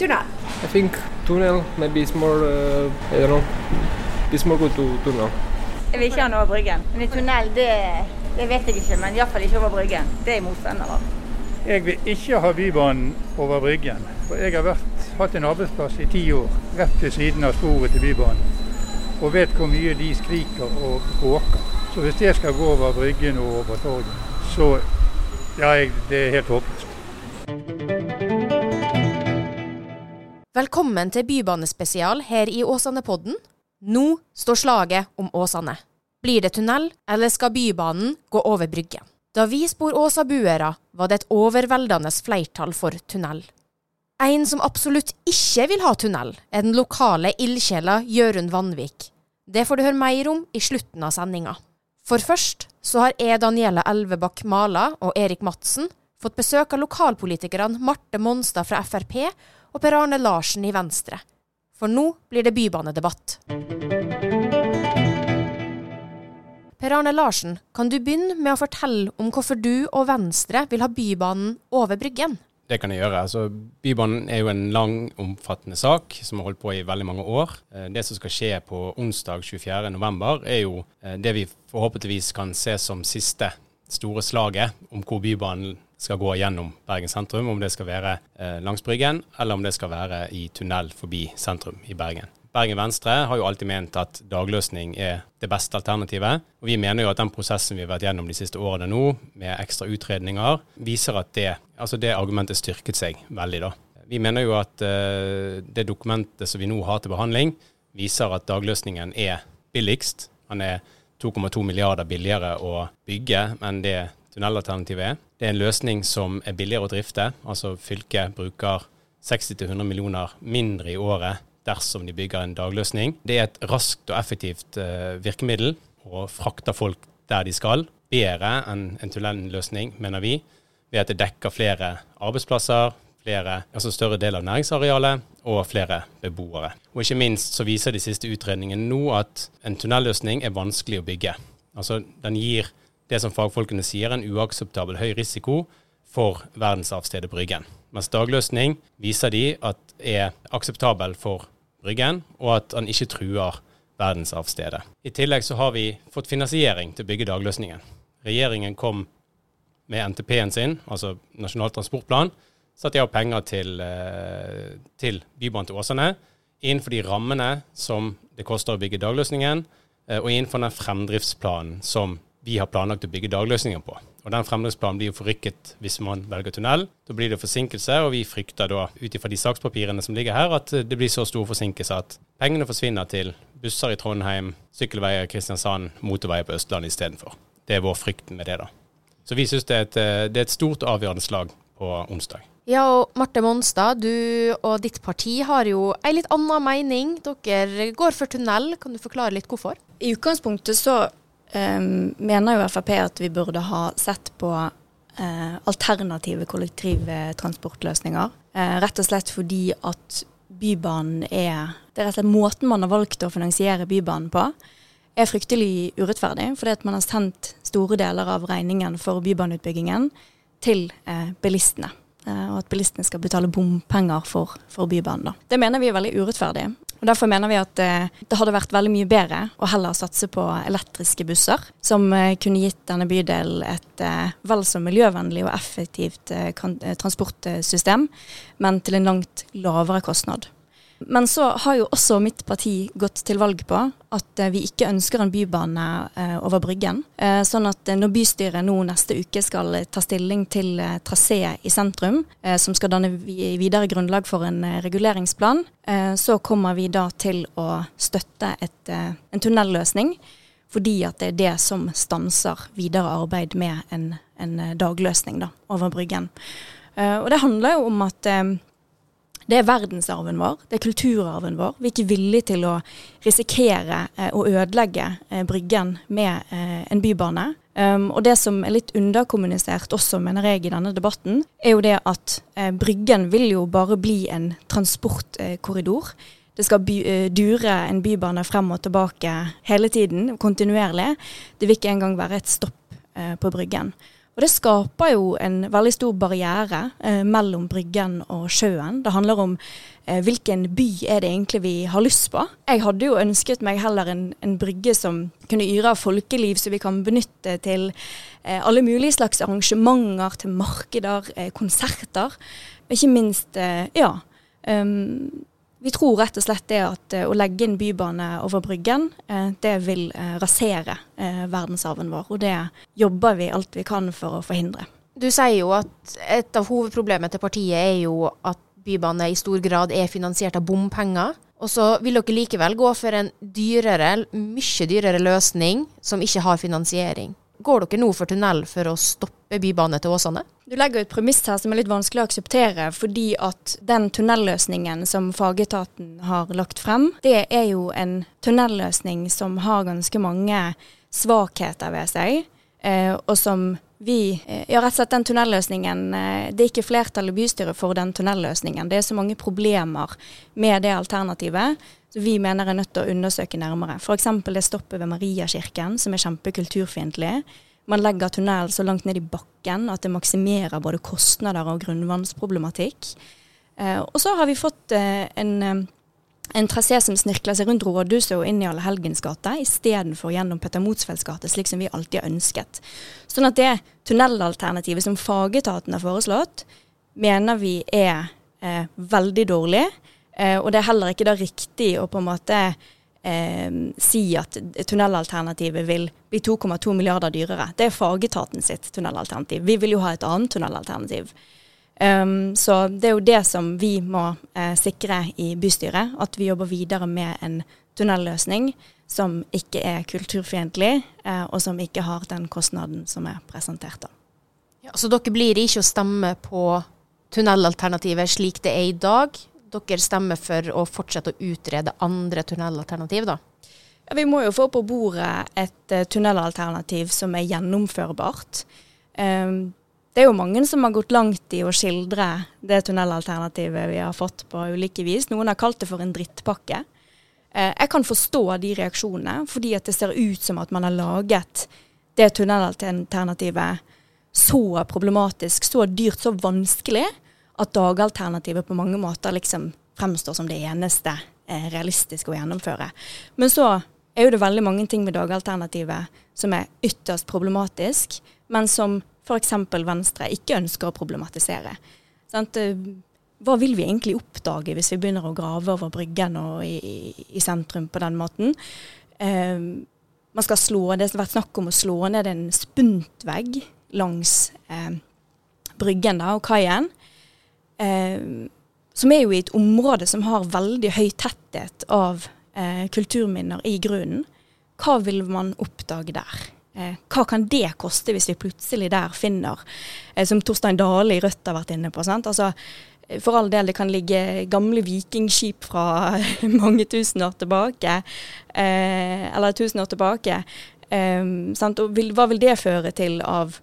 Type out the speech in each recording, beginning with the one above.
eller not. I think tunnel maybe it's more, uh, I don't know, it's more good to tunnel. Jeg vil ikke ha den over Bryggen. Men i tunnel, det, det vet jeg ikke. Men iallfall ikke over Bryggen. Det er jeg motstander av. Jeg vil ikke ha Bybanen over Bryggen. For jeg har vært, hatt en arbeidsplass i ti år rett til siden av sporet til Bybanen. Og vet hvor mye de skriker og bråker. Så hvis det skal gå over Bryggen og over torget, så ja, jeg, det er helt håpløst. Velkommen til Bybanespesial her i Åsane-podden. Nå står slaget om Åsane. Blir det tunnel, eller skal Bybanen gå over Bryggen? Da vi spor Åsa-buere, var det et overveldende flertall for tunnel. En som absolutt ikke vil ha tunnel, er den lokale ildsjela Jørund Vanvik. Det får du høre mer om i slutten av sendinga. For først så har jeg, Daniela Elvebakk Mala og Erik Madsen fått besøk av lokalpolitikerne Marte Monstad fra Frp og Per Arne Larsen i Venstre. For nå blir det bybanedebatt. Per Arne Larsen, kan du begynne med å fortelle om hvorfor du og Venstre vil ha Bybanen over Bryggen? Det kan jeg gjøre. Altså, Bybanen er jo en lang, omfattende sak som har holdt på i veldig mange år. Eh, det som skal skje på onsdag 24.11, er jo eh, det vi forhåpentligvis kan se som siste store slaget om hvor Bybanen skal gå gjennom Bergen sentrum, om det skal være eh, langs Bryggen, eller om det skal være i tunnel forbi sentrum i Bergen. Bergen Venstre har jo alltid ment at dagløsning er det beste alternativet. Og vi mener jo at den prosessen vi har vært gjennom de siste årene nå, med ekstra utredninger, viser at det, altså det argumentet styrket seg veldig. da. Vi mener jo at uh, det dokumentet som vi nå har til behandling, viser at dagløsningen er billigst. Han er 2,2 milliarder billigere å bygge enn det tunnelalternativet er. Det er en løsning som er billigere å drifte. Altså fylket bruker 60-100 millioner mindre i året dersom de bygger en dagløsning. Det er et raskt og effektivt uh, virkemiddel og frakter folk der de skal. Bedre enn en tunnelløsning, mener vi, ved at det dekker flere arbeidsplasser, flere, altså større del av næringsarealet og flere beboere. Og ikke minst så viser de siste utredningene nå at en tunnelløsning er vanskelig å bygge. Altså den gir det som fagfolkene sier, en uakseptabel høy risiko for verdensarvstedet Bryggen. Mens dagløsning viser de at er akseptabel for Bryggen, og at den ikke truer verdensarvstedet. I tillegg så har vi fått finansiering til å bygge dagløsningen. Regjeringen kom med NTP-en sin, altså Nasjonal transportplan, satte jeg av penger til, eh, til Bybanen til Åsane innenfor de rammene som det koster å bygge dagløsningen, eh, og innenfor den fremdriftsplanen som vi har planlagt å bygge dagløsningen på. Og Den fremdriftsplanen blir jo forrykket hvis man velger tunnel. Da blir det forsinkelse, og vi frykter da ut ifra de sakspapirene som ligger her, at det blir så stor forsinkelse at pengene forsvinner til busser i Trondheim, sykkelveier i Kristiansand, motorveier på Østlandet istedenfor. Det er vår frykt med det, da. Så vi syns det, det, er et stort avgjørende slag på onsdag. Ja, og Marte Monstad, du og ditt parti har jo ei litt annen mening. Dere går for tunnel. Kan du forklare litt hvorfor? I utgangspunktet så um, mener jo Frp at vi burde ha sett på uh, alternative kollektivtransportløsninger. Uh, rett og slett fordi at Bybanen er Det er rett og slett måten man har valgt å finansiere Bybanen på, er fryktelig urettferdig. Fordi at man har sendt store deler av regningen for bybaneutbyggingen til uh, bilistene. Og at bilistene skal betale bompenger for, for Bybanen. Da. Det mener vi er veldig urettferdig. Og Derfor mener vi at eh, det hadde vært veldig mye bedre å heller satse på elektriske busser, som eh, kunne gitt denne bydelen et eh, vel så miljøvennlig og effektivt transportsystem, men til en langt lavere kostnad. Men så har jo også mitt parti gått til valg på at eh, vi ikke ønsker en bybane eh, over Bryggen. Eh, sånn at når bystyret nå neste uke skal ta stilling til trasé i sentrum, som skal danne videre grunnlag for en reguleringsplan, så kommer vi da til å støtte et, en tunnelløsning. Fordi at det er det som stanser videre arbeid med en, en dagløsning da, over Bryggen. Og det handler jo om at det er verdensarven vår, det er kulturarven vår. Vi er ikke villige til å risikere eh, å ødelegge eh, Bryggen med eh, en bybane. Um, og det som er litt underkommunisert også, mener jeg, i denne debatten, er jo det at Bryggen vil jo bare bli en transportkorridor. Det skal by, dure en bybane frem og tilbake hele tiden, kontinuerlig. Det vil ikke engang være et stopp på Bryggen. Og det skaper jo en veldig stor barriere eh, mellom Bryggen og sjøen. Det handler om eh, hvilken by er det egentlig vi har lyst på. Jeg hadde jo ønsket meg heller en, en brygge som kunne yre av folkeliv, så vi kan benytte til eh, alle mulige slags arrangementer, til markeder, eh, konserter. Ikke minst, eh, ja. Um, vi tror rett og slett det at uh, å legge en bybane over Bryggen, uh, det vil uh, rasere verdensarven vår. Og det jobber vi alt vi kan for å forhindre. Du sier jo at et av hovedproblemet til partiet er jo at bybane i stor grad er finansiert av bompenger. Og så vil dere likevel gå for en dyrere, mye dyrere løsning som ikke har finansiering. Går dere nå for tunnel for å stoppe bybane til Åsane? Du legger et premiss her som er litt vanskelig å akseptere, fordi at den tunnelløsningen som fagetaten har lagt frem, det er jo en tunnelløsning som har ganske mange svakheter ved seg, og som vi eh, Ja, rett og slett den tunnelløsningen eh, Det er ikke flertall i bystyret for den tunnelløsningen. Det er så mange problemer med det alternativet. Så vi mener er nødt til å undersøke nærmere. F.eks. det stoppet ved Mariakirken, som er kjempekulturfiendtlig. Man legger tunnel så langt ned i bakken at det maksimerer både kostnader og grunnvannsproblematikk. Eh, og så har vi fått eh, en, eh, en trasé som snirkler seg rundt rådhuset og inn i Allehelgens gate, istedenfor gjennom Petter Motsfelds gate, slik som vi alltid har ønsket. Sånn at det tunnelalternativet som fagetaten har foreslått, mener vi er eh, veldig dårlig. Eh, og det er heller ikke da riktig å på en måte eh, si at tunnelalternativet vil bli 2,2 milliarder dyrere. Det er fagetaten sitt tunnelalternativ. Vi vil jo ha et annet tunnelalternativ. Um, så det er jo det som vi må uh, sikre i bystyret. At vi jobber videre med en tunnelløsning som ikke er kulturfiendtlig, uh, og som ikke har den kostnaden som er presentert. da. Ja, så dere blir ikke å stemme på tunnelalternativet slik det er i dag? dere stemmer for å fortsette å utrede andre tunnelalternativ, da? Ja, vi må jo få på bordet et uh, tunnelalternativ som er gjennomførbart. Um, det er jo mange som har gått langt i å skildre det tunnelalternativet vi har fått på ulike vis. Noen har kalt det for en drittpakke. Uh, jeg kan forstå de reaksjonene, fordi at det ser ut som at man har laget det tunnelalternativet så problematisk, så dyrt, så vanskelig at dagalternativet på mange måter liksom fremstår som det eneste eh, realistiske å gjennomføre. Men så er jo det veldig mange ting med dagalternativet som er ytterst problematisk, men som f.eks. Venstre ikke ønsker å problematisere. Sant? Eh, hva vil vi egentlig oppdage hvis vi begynner å grave over Bryggen og i, i sentrum på den måten? Eh, man skal slå, Det har vært snakk om å slå ned en spuntvegg langs eh, Bryggen da, og kaien eh, som er jo i et område som har veldig høy tetthet av eh, kulturminner i grunnen. Hva vil man oppdage der? Eh, hva kan det koste hvis vi plutselig der finner, eh, som Torstein Dale i Rødt har vært inne på? Altså, eh, for all del, det kan ligge gamle vikingskip fra mange tusen år tilbake, eller tusen år tilbake. og hva vil det føre til av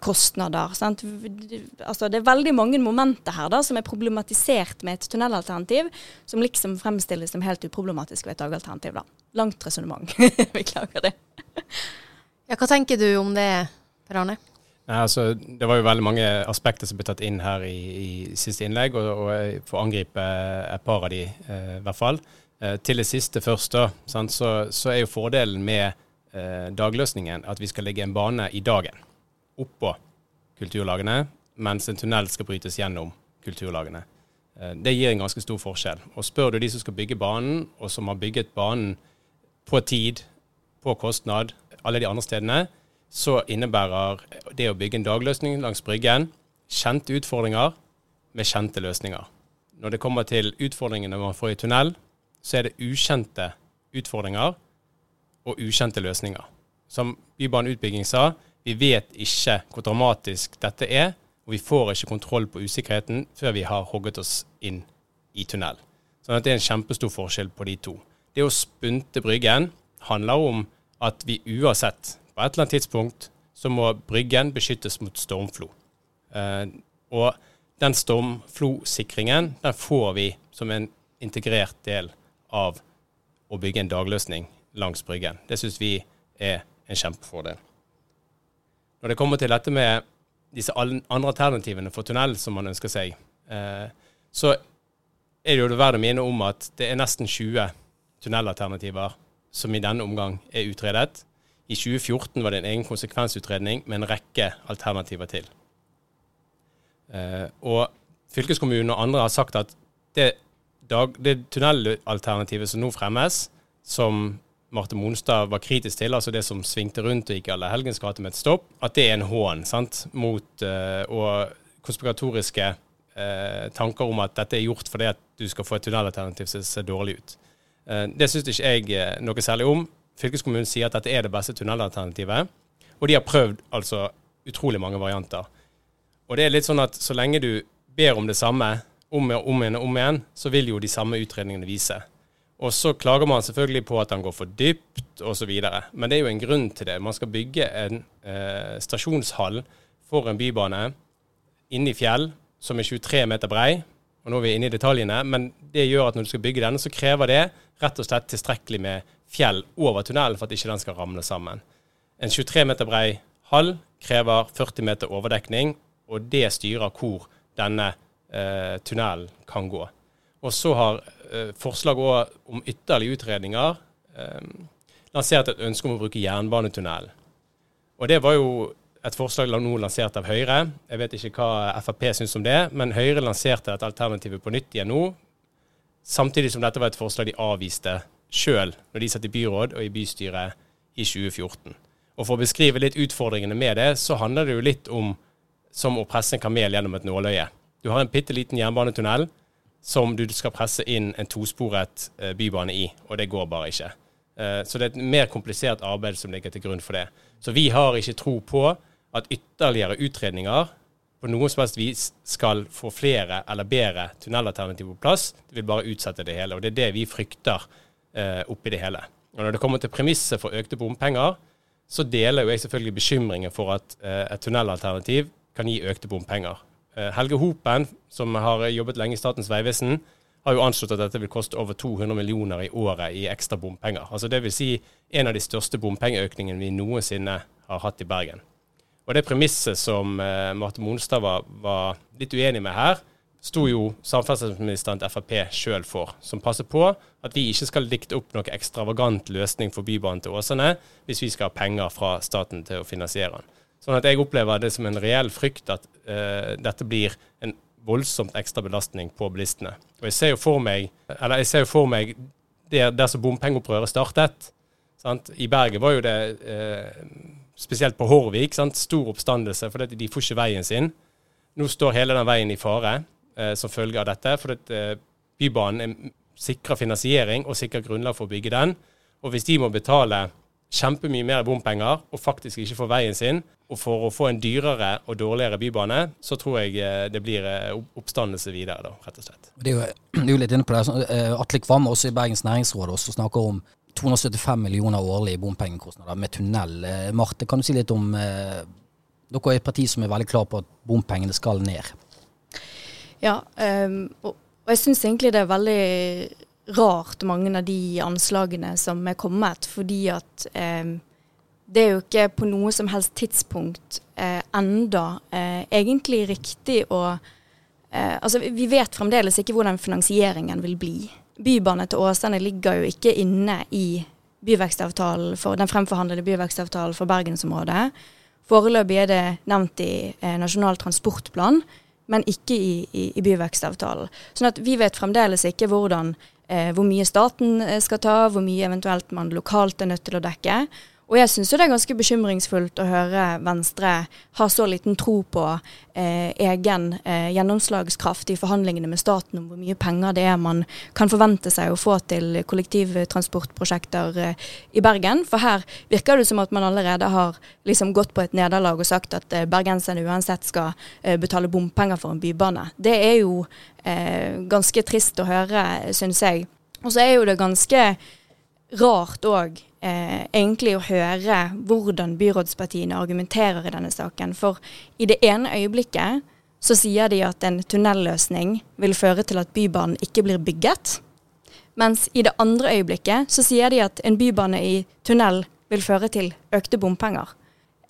kostnader. Altså, det er veldig mange momenter her da, som er problematisert med et tunnelalternativ, som liksom fremstilles som helt uproblematisk ved et dagalternativ. Da. Langt resonnement. Beklager det. Ja, hva tenker du om det, Per Arne? Nei, altså, det var jo veldig mange aspekter som ble tatt inn her i, i siste innlegg, og, og jeg får angripe et par av de eh, i hvert fall. Eh, til det siste først, så, så, er jo fordelen med eh, dagløsningen at vi skal legge en bane i dagen oppå kulturlagene, mens en tunnel skal brytes gjennom kulturlagene. Eh, det gir en ganske stor forskjell. Og Spør du de som skal bygge banen, og som har bygget banen på tid, på kostnad, alle de andre stedene, så innebærer det å bygge en dagløsning langs Bryggen kjente utfordringer med kjente løsninger. Når det kommer til utfordringene man får i tunnel, så er det ukjente utfordringer og ukjente løsninger. Som Bybaneutbygging sa, vi vet ikke hvor dramatisk dette er, og vi får ikke kontroll på usikkerheten før vi har hogget oss inn i tunnel. Sånn at det er en kjempestor forskjell på de to. Det å spunte Bryggen handler om at vi uansett, på et eller annet tidspunkt, så må Bryggen beskyttes mot stormflo. Eh, og den stormflosikringen den får vi som en integrert del av å bygge en dagløsning langs Bryggen. Det syns vi er en kjempefordel. Når det kommer til dette med disse andre alternativene for tunnel som man ønsker seg, eh, så er det jo verdt å minne om at det er nesten 20 tunnelalternativer som i denne omgang er utredet. I 2014 var det en egen konsekvensutredning med en rekke alternativer til. Eh, og fylkeskommunen og andre har sagt at det, det tunnelalternativet som nå fremmes, som Marte Monstad var kritisk til, altså det som svingte rundt og gikk i alle helgens gate med et stopp, at det er en hån sant, mot uh, og konspiratoriske uh, tanker om at dette er gjort fordi at du skal få et tunnelalternativ som ser dårlig ut. Uh, det syns ikke jeg noe særlig om. Fylkeskommunen sier at dette er det beste tunnelalternativet, og de har prøvd altså utrolig mange varianter. Og det er litt sånn at så lenge du ber om det samme om og om igjen og om igjen, så vil jo de samme utredningene vise. Og så klager man selvfølgelig på at han går for dypt osv. Men det er jo en grunn til det. Man skal bygge en eh, stasjonshall for en bybane inne i fjell som er 23 meter brei. Og nå er vi inne i detaljene, men det gjør at når du skal bygge denne, så krever det rett og slett tilstrekkelig med fjell over tunnelen for at ikke den skal ramle sammen. En 23 meter brei hall krever 40 meter overdekning, og det styrer hvor denne eh, tunnelen kan gå. Og så har eh, forslag om ytterligere utredninger eh, lansert et ønske om å bruke jernbanetunnel. Og det var jo et forslag nå lansert av Høyre. Jeg vet ikke hva Frp syns om det, men Høyre lanserte et alternativ på nytt igjen nå. Samtidig som dette var et forslag de avviste sjøl når de satt i byråd og i bystyret i 2014. Og For å beskrive litt utfordringene med det, så handler det jo litt om som å presse en kamel gjennom et nåløye. Du har en bitte liten jernbanetunnel som du skal presse inn en tosporet eh, bybane i, og det går bare ikke. Eh, så det er et mer komplisert arbeid som ligger til grunn for det. Så vi har ikke tro på at ytterligere utredninger på noe som helst vis skal få flere eller bedre tunnelalternativer på plass. Det vil bare utsette det hele. Og det er det vi frykter eh, oppi det hele. Og Når det kommer til premisset for økte bompenger, så deler jo jeg selvfølgelig bekymringen for at eh, et tunnelalternativ kan gi økte bompenger. Eh, Helge Hopen, som har jobbet lenge i Statens vegvesen, har jo anslått at dette vil koste over 200 millioner i året i ekstra bompenger. Altså vil si en av de største bompengeøkningene vi noensinne har hatt i Bergen. Og det premisset som eh, Marte Monstad var, var, litt uenig med her, sto jo samferdselsministeren til Frp sjøl for, som passer på at vi ikke skal dikte opp noe ekstravagant løsning for Bybanen til Åsane hvis vi skal ha penger fra staten til å finansiere den. Sånn at jeg opplever det som en reell frykt at uh, dette blir en voldsomt ekstra belastning på bilistene. Og jeg ser jo for meg, eller jeg ser jo for meg der, der som bompengeopprøret startet. Sant? I Bergen var jo det, uh, spesielt på Horvik, sant? stor oppstandelse fordi de får ikke veien sin. Nå står hele den veien i fare eh, som følge av dette. For at, Bybanen sikrer finansiering og sikrer grunnlag for å bygge den. Og hvis de må betale kjempemye mer bompenger og faktisk ikke får veien sin, og for å få en dyrere og dårligere bybane, så tror jeg eh, det blir eh, oppstandelse videre, da, rett og slett. Det er jo, det er jo litt inne på det. Eh, Atle Kvamme også i Bergens næringsråd også snakker om 275 millioner årlig i bompengekostnader med tunnel. Marte, kan du si litt om Dere er et parti som er veldig klar på at bompengene skal ned. Ja, um, og, og jeg syns egentlig det er veldig rart, mange av de anslagene som er kommet. Fordi at eh, det er jo ikke på noe som helst tidspunkt eh, enda eh, egentlig riktig å eh, Altså, vi vet fremdeles ikke hvordan finansieringen vil bli. Bybane til Åsane ligger jo ikke inne i for, den fremforhandlede byvekstavtalen for bergensområdet. Foreløpig er det nevnt i eh, Nasjonal transportplan, men ikke i, i, i, byvekstavtalen. Sånn at vi vet fremdeles ikke hvordan eh, hvor mye staten eh, skal ta, hvor mye eventuelt man lokalt er nødt til å dekke. Og jeg syns det er ganske bekymringsfullt å høre Venstre ha så liten tro på eh, egen eh, gjennomslagskraft i forhandlingene med staten om hvor mye penger det er man kan forvente seg å få til kollektivtransportprosjekter eh, i Bergen. For her virker det som at man allerede har liksom gått på et nederlag og sagt at eh, bergenserne uansett skal eh, betale bompenger for en bybane. Det er jo eh, ganske trist å høre, syns jeg. Og så er jo det ganske rart òg eh, egentlig å høre hvordan byrådspartiene argumenterer i denne saken. For i det ene øyeblikket så sier de at en tunnelløsning vil føre til at Bybanen ikke blir bygget. Mens i det andre øyeblikket så sier de at en bybane i tunnel vil føre til økte bompenger.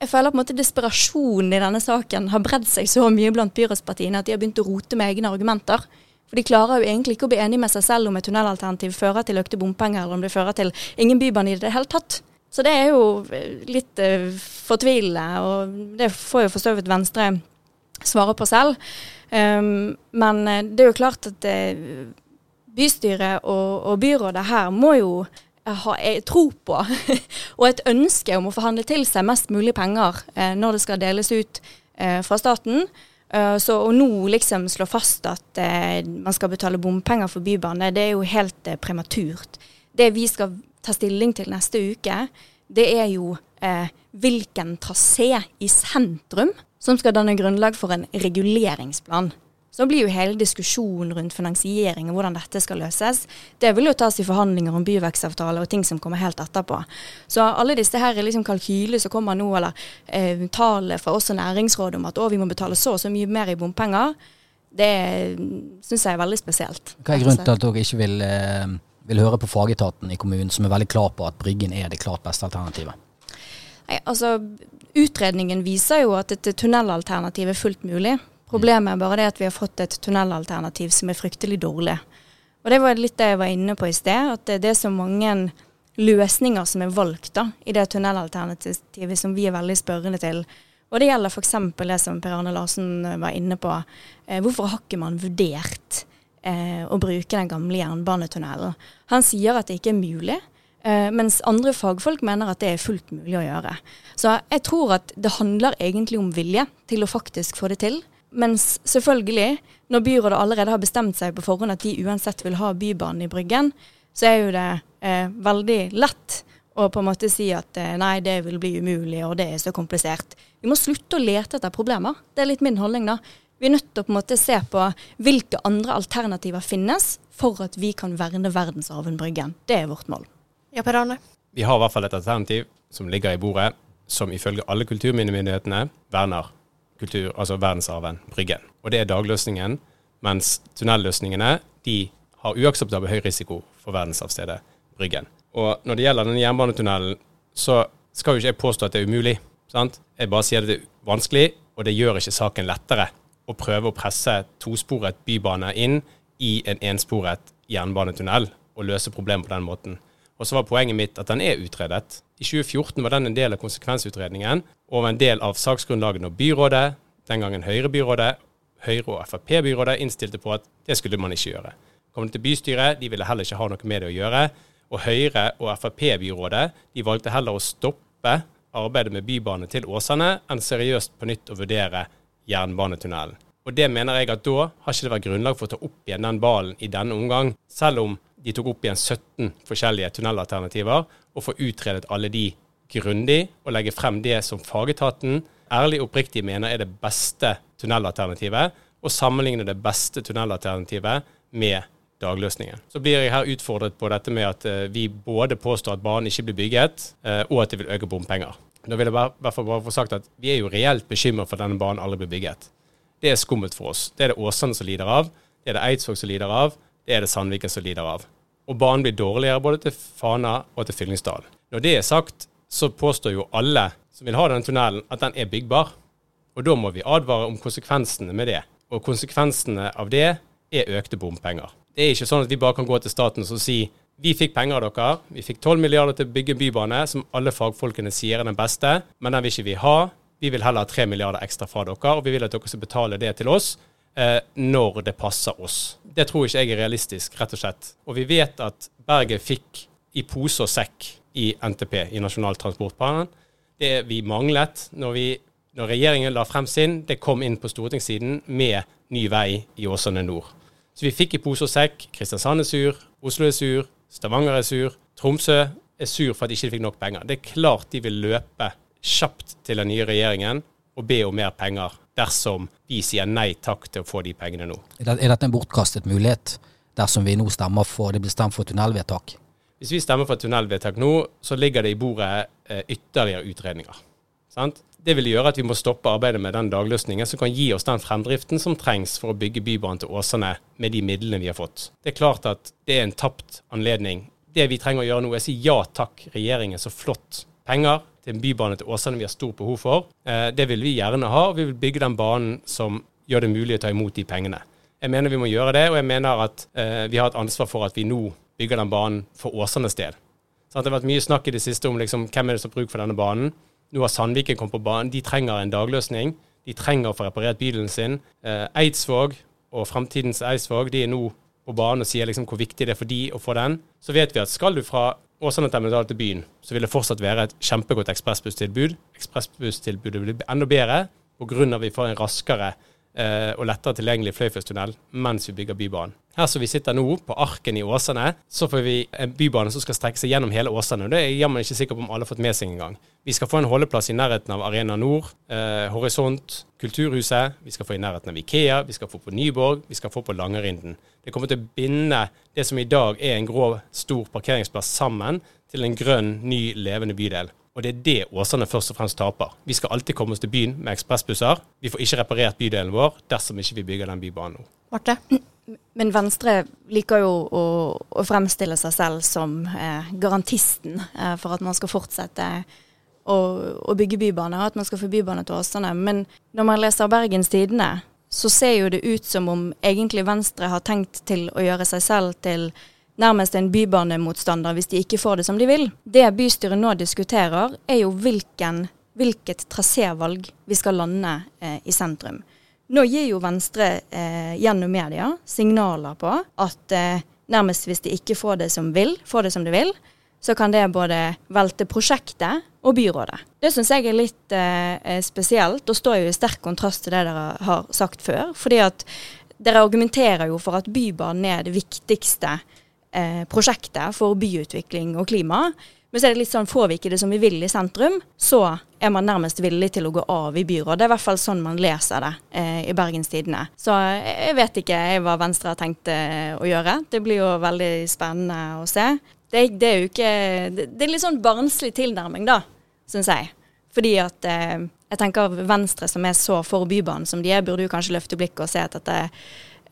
jeg føler på en måte desperasjonen i denne saken har bredd seg så mye blant byrådspartiene at de har begynt å rote med egne argumenter. For de klarer jo egentlig ikke å bli enige med seg selv om et tunnelalternativ fører til økte bompenger, eller om det fører til ingen bybane i det hele tatt. Så det er jo litt uh, fortvilende, og det får jo for så vidt Venstre svare på selv. Um, men eh, det er jo klart at uh, bystyret og, og byrådet her må jo ha tro på og et ønske om å forhandle til seg mest mulig penger uh, når det skal deles ut eh, fra staten. Uh, så å nå liksom slå fast at uh, man skal betale bompenger for bybane, det er jo helt uh, prematurt. Det vi skal ta stilling til neste uke, det er jo hvilken trasé i sentrum som skal danne grunnlag for en reguleringsplan. Så blir jo hele diskusjonen rundt finansiering og hvordan dette skal løses, det vil jo tas i forhandlinger om byvekstavtale og ting som kommer helt etterpå. Så alle disse her liksom kalkyler som kommer nå, eller eh, tallet fra oss og Næringsrådet om at å, vi må betale så og så mye mer i bompenger, det syns jeg er veldig spesielt. Hva er grunnen til at dere ikke vil, eh, vil høre på fagetaten i kommunen, som er veldig klar på at Bryggen er det klart beste alternativet? Nei, altså Utredningen viser jo at et tunnelalternativ er fullt mulig. Problemet er bare det at vi har fått et tunnelalternativ som er fryktelig dårlig. Og det var litt det jeg var inne på i sted, at det er så mange løsninger som er valgt da, i det tunnelalternativet som vi er veldig spørrende til. Og det gjelder f.eks. det som Per Arne Larsen var inne på. Eh, hvorfor har ikke man vurdert eh, å bruke den gamle jernbanetunnelen? Han sier at det ikke er mulig. Eh, mens andre fagfolk mener at det er fullt mulig å gjøre. Så jeg tror at det handler egentlig om vilje til å faktisk få det til. Mens selvfølgelig, når byrådet allerede har bestemt seg på forhånd at de uansett vil ha Bybanen i Bryggen, så er jo det eh, veldig lett å på en måte si at eh, nei, det vil bli umulig, og det er så komplisert. Vi må slutte å lete etter problemer. Det er litt min holdning, da. Vi er nødt til å på en måte se på hvilke andre alternativer finnes for at vi kan verne verdensarven Bryggen. Det er vårt mål. Ja, Per Arne? Vi har i hvert fall et alternativ som ligger i bordet, som ifølge alle kulturminnemyndighetene verner kultur, altså verdensarven Bryggen. Og det er dagløsningen, mens tunnelløsningene de har uakseptabel høy risiko for verdensarvstedet Bryggen. Og når det gjelder denne jernbanetunnelen, så skal jo ikke jeg påstå at det er umulig. sant? Jeg bare sier at det er vanskelig, og det gjør ikke saken lettere å prøve å presse tosporet bybane inn i en ensporet jernbanetunnel og løse problemet på den måten. Og så var poenget mitt at den er utredet. I 2014 var den en del av konsekvensutredningen og en del av saksgrunnlaget når byrådet, den gangen Høyre-byrådet, Høyre- og Frp-byrådet innstilte på at det skulle man ikke gjøre. Kom det til bystyret, de ville heller ikke ha noe med det å gjøre. Og Høyre- og Frp-byrådet de valgte heller å stoppe arbeidet med bybane til Åsane enn seriøst på nytt å vurdere jernbanetunnelen. Og det mener jeg at da har ikke det vært grunnlag for å ta opp igjen den ballen i denne omgang, selv om de tok opp igjen 17 forskjellige tunnelalternativer og får utredet alle de grundig og legge frem det som fagetaten ærlig og oppriktig mener er det beste tunnelalternativet, og sammenligne det beste tunnelalternativet med dagløsningen. Så blir jeg her utfordret på dette med at uh, vi både påstår at banen ikke blir bygget, uh, og at det vil øke bompenger. Da vil jeg hvert bare, bare få sagt at Vi er jo reelt bekymret for at denne banen aldri blir bygget. Det er skummelt for oss. Det er det Åsane som lider av, det er det Eidsvåg som lider av, det er det Sandviken som lider av. Og banen blir dårligere både til Fana og til Fyllingsdal. Når det er sagt, så påstår jo alle som vil ha denne tunnelen, at den er byggbar. Og da må vi advare om konsekvensene med det. Og konsekvensene av det er økte bompenger. Det er ikke sånn at vi bare kan gå til staten og si vi fikk penger av dere, vi fikk 12 milliarder til å bygge bybane, som alle fagfolkene sier er den beste, men den vil ikke vi ha. Vi vil heller ha 3 milliarder ekstra fra dere, og vi vil at dere skal betale det til oss eh, når det passer oss. Det tror ikke jeg er realistisk, rett og slett. Og vi vet at Bergen fikk i pose og sekk i NTP, i Nasjonal transportplan. Det vi manglet når, vi, når regjeringen la frem sin, det kom inn på stortingssiden med ny vei i Åsane nord. Så vi fikk i pose og sekk. Kristiansand er sur, Oslo er sur, Stavanger er sur, Tromsø er sur for at de ikke fikk nok penger. Det er klart de vil løpe kjapt til den nye regjeringen og be om mer penger dersom vi sier nei takk til å få de pengene nå. Er dette en bortkastet mulighet dersom vi nå stemmer for det blir stemt for tunnelvedtak? Hvis vi stemmer for tunnelvedtak nå, så ligger det i bordet eh, ytterligere utredninger. Sant? Det vil gjøre at vi må stoppe arbeidet med den dagløsningen som kan gi oss den fremdriften som trengs for å bygge Bybanen til Åsane med de midlene vi har fått. Det er klart at det er en tapt anledning. Det vi trenger å gjøre nå, er å si ja takk, regjeringen, så flott penger til en bybane til Åsane vi har stort behov for. Eh, det vil vi gjerne ha, og vi vil bygge den banen som gjør det mulig å ta imot de pengene. Jeg mener vi må gjøre det, og jeg mener at eh, vi har et ansvar for at vi nå bygger den banen for Åsanes del. Så det har vært mye snakk i det siste om liksom, hvem er det som har bruk for denne banen. Nå har Sandviken kommet på banen. De trenger en dagløsning. De trenger å få reparert bilen sin. Eh, Eidsvåg og fremtidens Eidsvåg de er nå på banen og sier liksom hvor viktig det er for de å få den. Så vet vi at skal du fra Åsane terminal til byen, så vil det fortsatt være et kjempegodt ekspressbusstilbud. Ekspressbusstilbudet vil bli enda bedre pga. vi får en raskere og lettere tilgjengelig Fløyfjellstunnel mens vi bygger Bybanen. Her som vi sitter nå, på Arken i Åsane, så får vi en bybane som skal strekke seg gjennom hele Åsane. og Det er jeg jammen ikke sikker på om alle har fått med seg engang. Vi skal få en holdeplass i nærheten av Arena Nord, eh, Horisont, Kulturhuset. Vi skal få i nærheten av Ikea, vi skal få på Nyborg, vi skal få på Langerinden. Det kommer til å binde det som i dag er en grå, stor parkeringsplass sammen til en grønn, ny, levende bydel. Og det er det Åsane først og fremst taper. Vi skal alltid komme oss til byen med ekspressbusser. Vi får ikke reparert bydelen vår dersom ikke vi bygger den bybanen nå. Marte? Men Venstre liker jo å, å fremstille seg selv som eh, garantisten eh, for at man skal fortsette å, å bygge bybane, og at man skal få bybane til Åsane. Men når man leser Bergens Tidende, så ser jo det ut som om egentlig Venstre har tenkt til å gjøre seg selv til nærmest en bybanemotstander hvis de ikke får det som de vil. Det bystyret nå diskuterer, er jo hvilken, hvilket trasévalg vi skal lande eh, i sentrum. Nå gir jo Venstre eh, gjennom media signaler på at eh, nærmest hvis de ikke får det som vil, får det som de vil, så kan det både velte prosjektet og byrådet. Det syns jeg er litt eh, spesielt, og står jo i sterk kontrast til det dere har sagt før. fordi at dere argumenterer jo for at Bybanen er det viktigste eh, prosjektet for byutvikling og klima. Men så er det litt sånn, får vi ikke det som vi vil i sentrum, så er man nærmest villig til å gå av i byrådet. Det er i hvert fall sånn man leser det eh, i Bergens Tidende. Så jeg vet ikke hva Venstre har tenkt eh, å gjøre. Det blir jo veldig spennende å se. Det, det er jo ikke det, det, er litt sånn barnslig tilnærming, da, syns jeg. Fordi at eh, jeg tenker Venstre, som er så for Bybanen som de er, burde jo kanskje løfte blikket og se at dette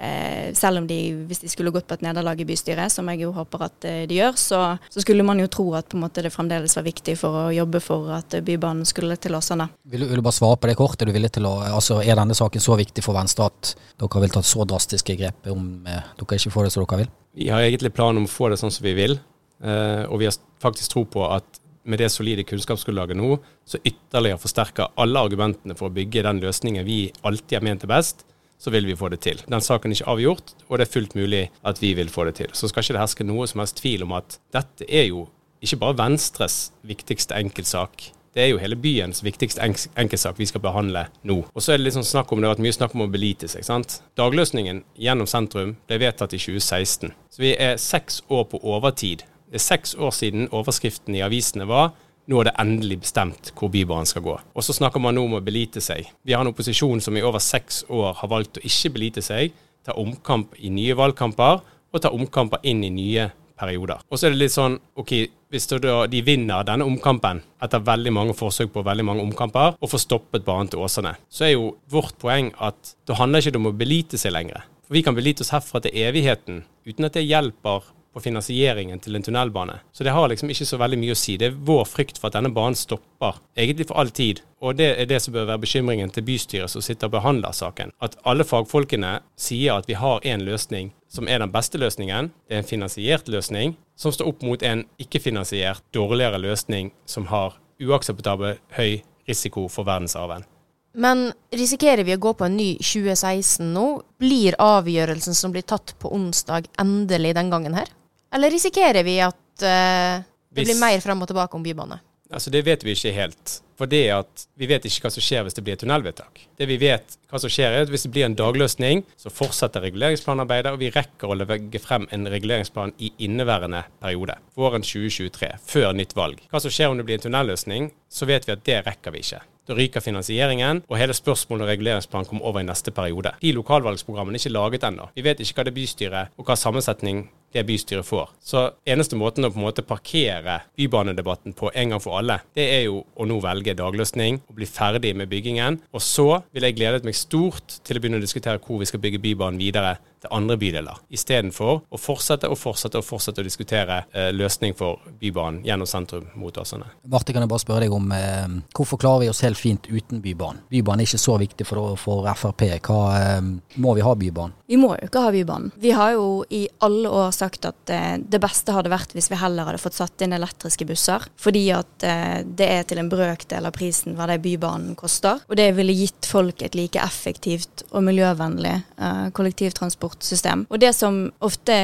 Eh, selv om de, hvis de skulle gått på et nederlag i bystyret, som jeg jo håper at eh, de gjør, så, så, skulle man jo tro at på en måte det fremdeles var viktig for å jobbe for at eh, Bybanen skulle til Åsane. Vil, vil, du bare svare på det kort? Er, du til å, altså, er denne saken så viktig for Venstre at dere vil ta så drastiske grep om eh, dere ikke får det som dere vil? Vi har egentlig planen om å få det sånn som vi vil, eh, og vi har faktisk tro på at med det solide kunnskapsgrunnlaget nå, så ytterligere forsterker alle argumentene for å bygge den løsningen vi alltid har ment er best, så vil vi få det til. Den saken er ikke avgjort, og det er fullt mulig at vi vil få det til. Så skal ikke det herske noe som helst tvil om at dette er jo ikke bare Venstres viktigste enkeltsak. Det er jo hele byens viktigste enkeltsak vi skal behandle nå. Og så er det litt sånn snakk om det har vært mye snakk om å belite seg. sant? Dagløsningen gjennom sentrum ble vedtatt i 2016. Så vi er seks år på overtid. Det er seks år siden overskriften i avisene var nå er det endelig bestemt hvor Bybanen skal gå. Og så snakker man nå om å belite seg. Vi har en opposisjon som i over seks år har valgt å ikke belite seg, ta omkamp i nye valgkamper og ta omkamper inn i nye perioder. Og så er det litt sånn OK, hvis de vinner denne omkampen etter veldig mange forsøk på veldig mange omkamper, og får stoppet banen til Åsane, så er jo vårt poeng at det handler ikke om å belite seg lenger. For vi kan belite oss herfra til evigheten uten at det hjelper på finansieringen til en tunnelbane. Så det har liksom ikke så veldig mye å si. Det er vår frykt for at denne banen stopper, egentlig for all tid. Og det er det som bør være bekymringen til bystyret som sitter og behandler saken. At alle fagfolkene sier at vi har en løsning som er den beste løsningen. Det er en finansiert løsning som står opp mot en ikke-finansiert, dårligere løsning som har uakseptabel høy risiko for verdensarven. Men risikerer vi å gå på en ny 2016 nå? Blir avgjørelsen som blir tatt på onsdag, endelig den gangen her? Eller risikerer vi at uh, det blir mer fram og tilbake om bybane? Altså Det vet vi ikke helt. For det at vi vet ikke hva som skjer hvis det blir et tunnelvedtak. Det vi vet hva som skjer er at Hvis det blir en dagløsning, så fortsetter reguleringsplanarbeidet, og vi rekker å legge frem en reguleringsplan i inneværende periode. Våren 2023, før nytt valg. Hva som skjer om det blir en tunnelløsning, så vet vi at det rekker vi ikke. Da ryker finansieringen, og hele spørsmålet og reguleringsplanen kommer over i neste periode. De lokalvalgsprogrammene er ikke laget ennå. Vi vet ikke hva det bystyret og hva sammensetning det bystyret får. Så eneste måten å på en måte parkere bybanedebatten på en gang for alle, det er jo å nå velge dagløsning og bli ferdig med byggingen. Og så vil jeg gledet meg stort til å begynne å diskutere hvor vi skal bygge Bybanen videre til andre bydeler, istedenfor å fortsette og fortsette og fortsette å diskutere eh, løsning for Bybanen gjennom sentrum mot Åsane. Marte, kan jeg bare spørre deg om eh, hvorfor klarer vi oss helt fint uten Bybanen? Bybanen er ikke så viktig for, for Frp. Hva eh, må vi ha Bybanen? Vi må jo ikke ha Bybanen. Vi har jo i alle år sagt at eh, det beste hadde vært hvis vi heller hadde fått satt inn elektriske busser, fordi at eh, det er til en brøkdel av prisen hva det Bybanen koster. Og det ville gitt folk et like effektivt og miljøvennlig eh, kollektivtransportsystem. Og det som ofte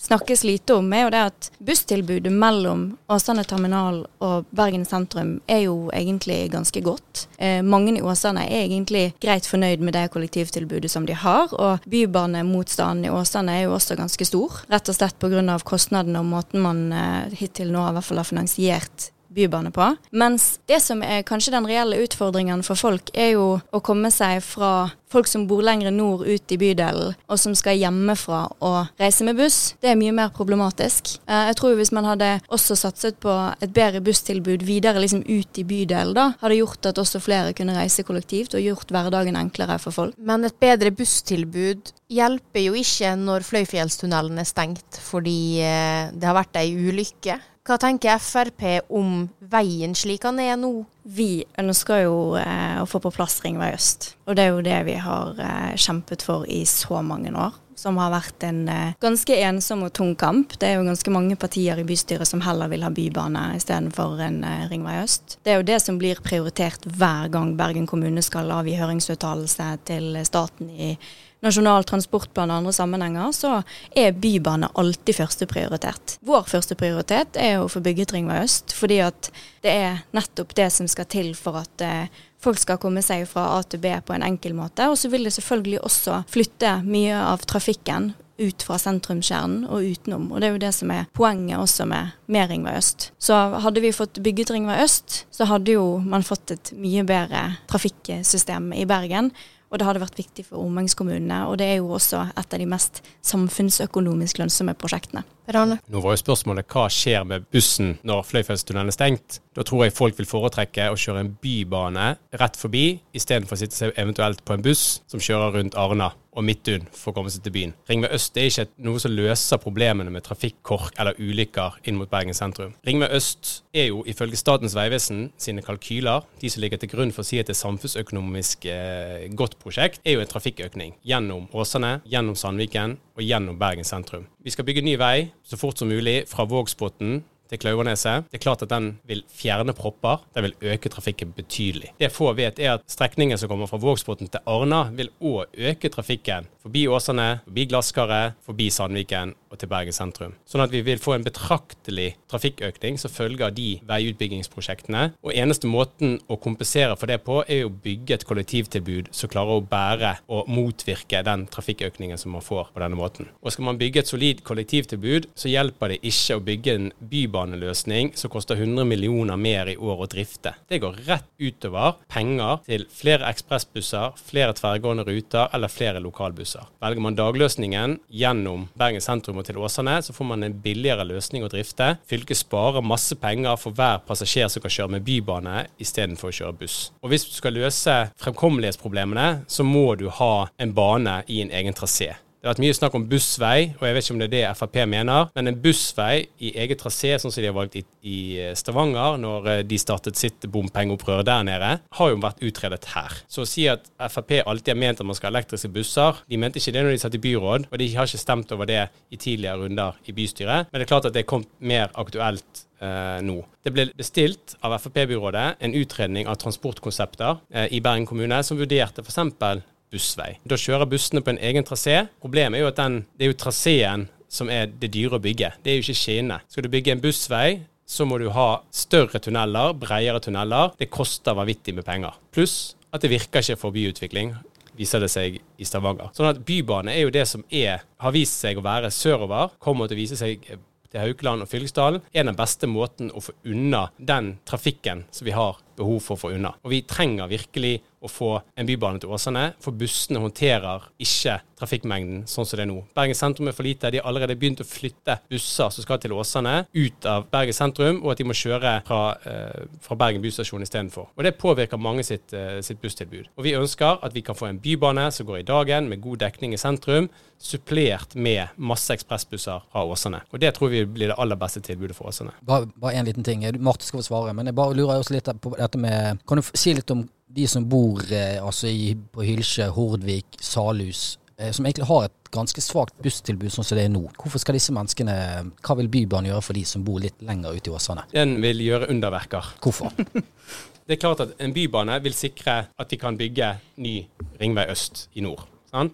snakkes lite om, er jo det at busstilbudet mellom Åsane terminal og Bergen sentrum er jo egentlig ganske godt. Eh, mange i Åsane er egentlig greit fornøyd med det kollektivtilbudet som de har, og bybanemotstanden i Åsane er jo også ganske stor. Rett og slett pga. kostnadene og måten man eh, hittil nå i hvert fall har finansiert bybane på. Mens det som er kanskje den reelle utfordringen for folk, er jo å komme seg fra folk som bor lenger nord ut i bydelen, og som skal hjemmefra og reise med buss. Det er mye mer problematisk. Eh, jeg tror hvis man hadde også satset på et bedre busstilbud videre liksom ut i bydelen, da, hadde gjort at også flere kunne reise kollektivt og gjort hverdagen enklere for folk. Men et bedre busstilbud hjelper jo ikke når Fløyfjellstunnelen er stengt fordi eh, det har vært ei ulykke. Hva tenker Frp om veien slik han er nå? Vi ønsker jo eh, å få på plass Ringvei øst. Og det er jo det vi har eh, kjempet for i så mange år. Som har vært en eh, ganske ensom og tung kamp. Det er jo ganske mange partier i bystyret som heller vil ha bybane istedenfor en eh, Ringvei øst. Det er jo det som blir prioritert hver gang Bergen kommune skal avgi høringsuttalelse til staten i Nasjonal transportplan og andre sammenhenger, så er bybane alltid førsteprioritet. Vår førsteprioritet er å få bygget Ringvei øst, fordi at det er nettopp det som skal til for at eh, folk skal komme seg fra A til B på en enkel måte. Og så vil det selvfølgelig også flytte mye av trafikken ut fra sentrumskjernen og utenom. Og det er jo det som er poenget også med, med Ringvei øst. Så hadde vi fått bygget Ringvei øst, så hadde jo man fått et mye bedre trafikksystem i Bergen. Og det hadde vært viktig for omgangskommunene. og det er jo også et av de mest samfunnsøkonomisk lønnsomme prosjektene. Nå var jo spørsmålet hva skjer med bussen når Fløyfjellstunnelen er stengt? Da tror jeg folk vil foretrekke å kjøre en bybane rett forbi, istedenfor å sitte seg eventuelt på en buss som kjører rundt Arna og Midtun for å komme seg til byen. Ringvei øst er ikke noe som løser problemene med trafikkork eller ulykker inn mot Bergen sentrum. Ringvei øst er jo ifølge Statens vegvesen sine kalkyler, de som ligger til grunn for å si at det er samfunnsøkonomisk eh, godt prosjekt, er jo en trafikkøkning gjennom Åsane, gjennom Sandviken og gjennom Bergen sentrum. Vi skal bygge ny vei så fort som mulig fra Vågsbotn til Klauvaneset. Det er klart at den vil fjerne propper. Den vil øke trafikken betydelig. Det få vet, er at strekningen som kommer fra Vågsbotn til Arna, vil òg øke trafikken forbi Åsane, forbi Glasskaret, forbi Sandviken og til Bergen sentrum. Sånn at vi vil få en betraktelig trafikkøkning som følge av de veiutbyggingsprosjektene. Og eneste måten å kompensere for det på, er å bygge et kollektivtilbud som klarer å bære og motvirke den trafikkøkningen som man får på denne måten. Og skal man bygge et solid kollektivtilbud, så hjelper det ikke å bygge en bybaneløsning som koster 100 millioner mer i år å drifte. Det går rett utover penger til flere ekspressbusser, flere tverrgående ruter eller flere lokalbusser. Velger man dagløsningen gjennom Bergen sentrum og til Åsane, så får man en billigere løsning å drifte. Fylket sparer masse penger for hver passasjer som kan kjøre med bybane istedenfor å kjøre buss. Og hvis du skal løse fremkommelighetsproblemene, så må du ha en bane i en egen trasé. Det har vært mye snakk om bussvei, og jeg vet ikke om det er det Frp mener. Men en bussvei i eget trasé, sånn som de har valgt i, i, Stavanger når eh, de startet sitt bompengeopprør der nede, har jo vært utredet her. Så å si at Frp alltid har ment at man skal ha elektriske busser, de mente ikke det når de satt i byråd, og de har ikke stemt over det i tidligere runder i bystyret. Men det er klart at det er kommet mer aktuelt eh, nå. Det ble bestilt av Frp-byrådet en utredning av transportkonsepter eh, i Bergen kommune som vurderte f.eks bussvei. Da kjører bussene på en egen trasé. Problemet er jo at den, det er jo traseen som er det dyre å bygge. Det er jo ikke skinnene. Skal du bygge en bussvei, så må du ha større tunneler, bredere tunneler. Det koster vanvittig med penger. Pluss at det virker ikke for byutvikling viser det seg i Stavanger. Sånn at bybane er jo det som er, har vist seg å være sørover, kommer til å vise seg til Haukeland og Fyllingsdalen, er den beste måten å få unna den trafikken som vi har behov for å få unna. Og vi trenger virkelig å få en bybane til Åsane, for bussene håndterer ikke trafikkmengden sånn som det er nå. Bergen sentrum er for lite. De har allerede begynt å flytte busser som skal til Åsane, ut av Bergen sentrum, og at de må kjøre fra, eh, fra Bergen busstasjon istedenfor. Og det påvirker mange sitt, eh, sitt busstilbud. Og vi ønsker at vi kan få en bybane som går i dagen, med god dekning i sentrum, supplert med masse ekspressbusser fra Åsane. Og det tror vi blir det aller beste tilbudet for Åsane. Bare, bare en liten ting. Marte skal få svare, men jeg bare lurer også litt på dette med Kan du si litt om de som bor eh, altså i, på Hylsje, Hordvik, Salhus, eh, som egentlig har et ganske svakt busstilbud sånn som det er nå. Hvorfor skal disse menneskene Hva vil Bybanen gjøre for de som bor litt lenger ute i Åsane? Den vil gjøre underverker. Hvorfor? Det er klart at en bybane vil sikre at de kan bygge ny ringvei øst i nord.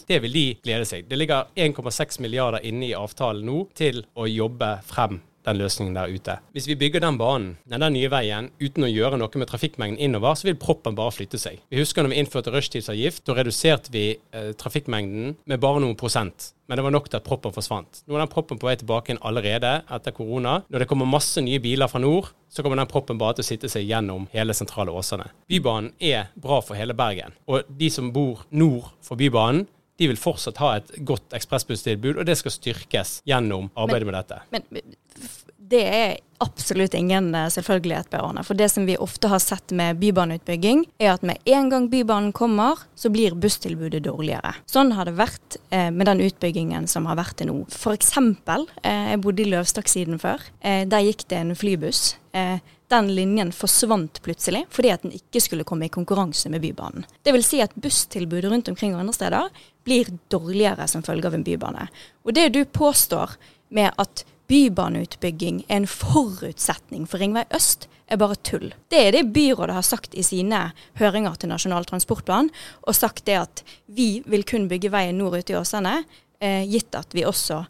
Det vil de glede seg. Det ligger 1,6 milliarder inne i avtalen nå til å jobbe frem den løsningen der ute. Hvis vi bygger den banen, den nye veien, uten å gjøre noe med trafikkmengden innover, så vil proppen bare flytte seg. Vi husker når vi innførte rushtidsavgift, da reduserte vi eh, trafikkmengden med bare noen prosent. Men det var nok til at proppen forsvant. Nå er den proppen på vei tilbake igjen allerede etter korona. Når det kommer masse nye biler fra nord, så kommer den proppen bare til å sitte seg gjennom hele sentrale Åsane. Bybanen er bra for hele Bergen. Og de som bor nord for Bybanen, de vil fortsatt ha et godt ekspressbusstilbud, og det skal styrkes gjennom arbeidet med dette. Men det er absolutt ingen eh, selvfølgelighet, Per Arne. For det som vi ofte har sett med bybaneutbygging, er at med en gang Bybanen kommer, så blir busstilbudet dårligere. Sånn har det vært eh, med den utbyggingen som har vært til nå. Eksempel, eh, jeg bodde i Løvstakksiden før. Eh, der gikk det en flybuss. Eh, den linjen forsvant plutselig fordi at den ikke skulle komme i konkurranse med Bybanen. Det vil si at busstilbudet rundt omkring andre steder blir dårligere som følge av en bybane. Og det du påstår med at bybaneutbygging er en forutsetning for Ringvei øst, er bare tull. Det er det byrådet har sagt i sine høringer til Nasjonal transportplan, og sagt det at vi vil kun bygge veien nord ut i Åsane, eh, gitt at vi også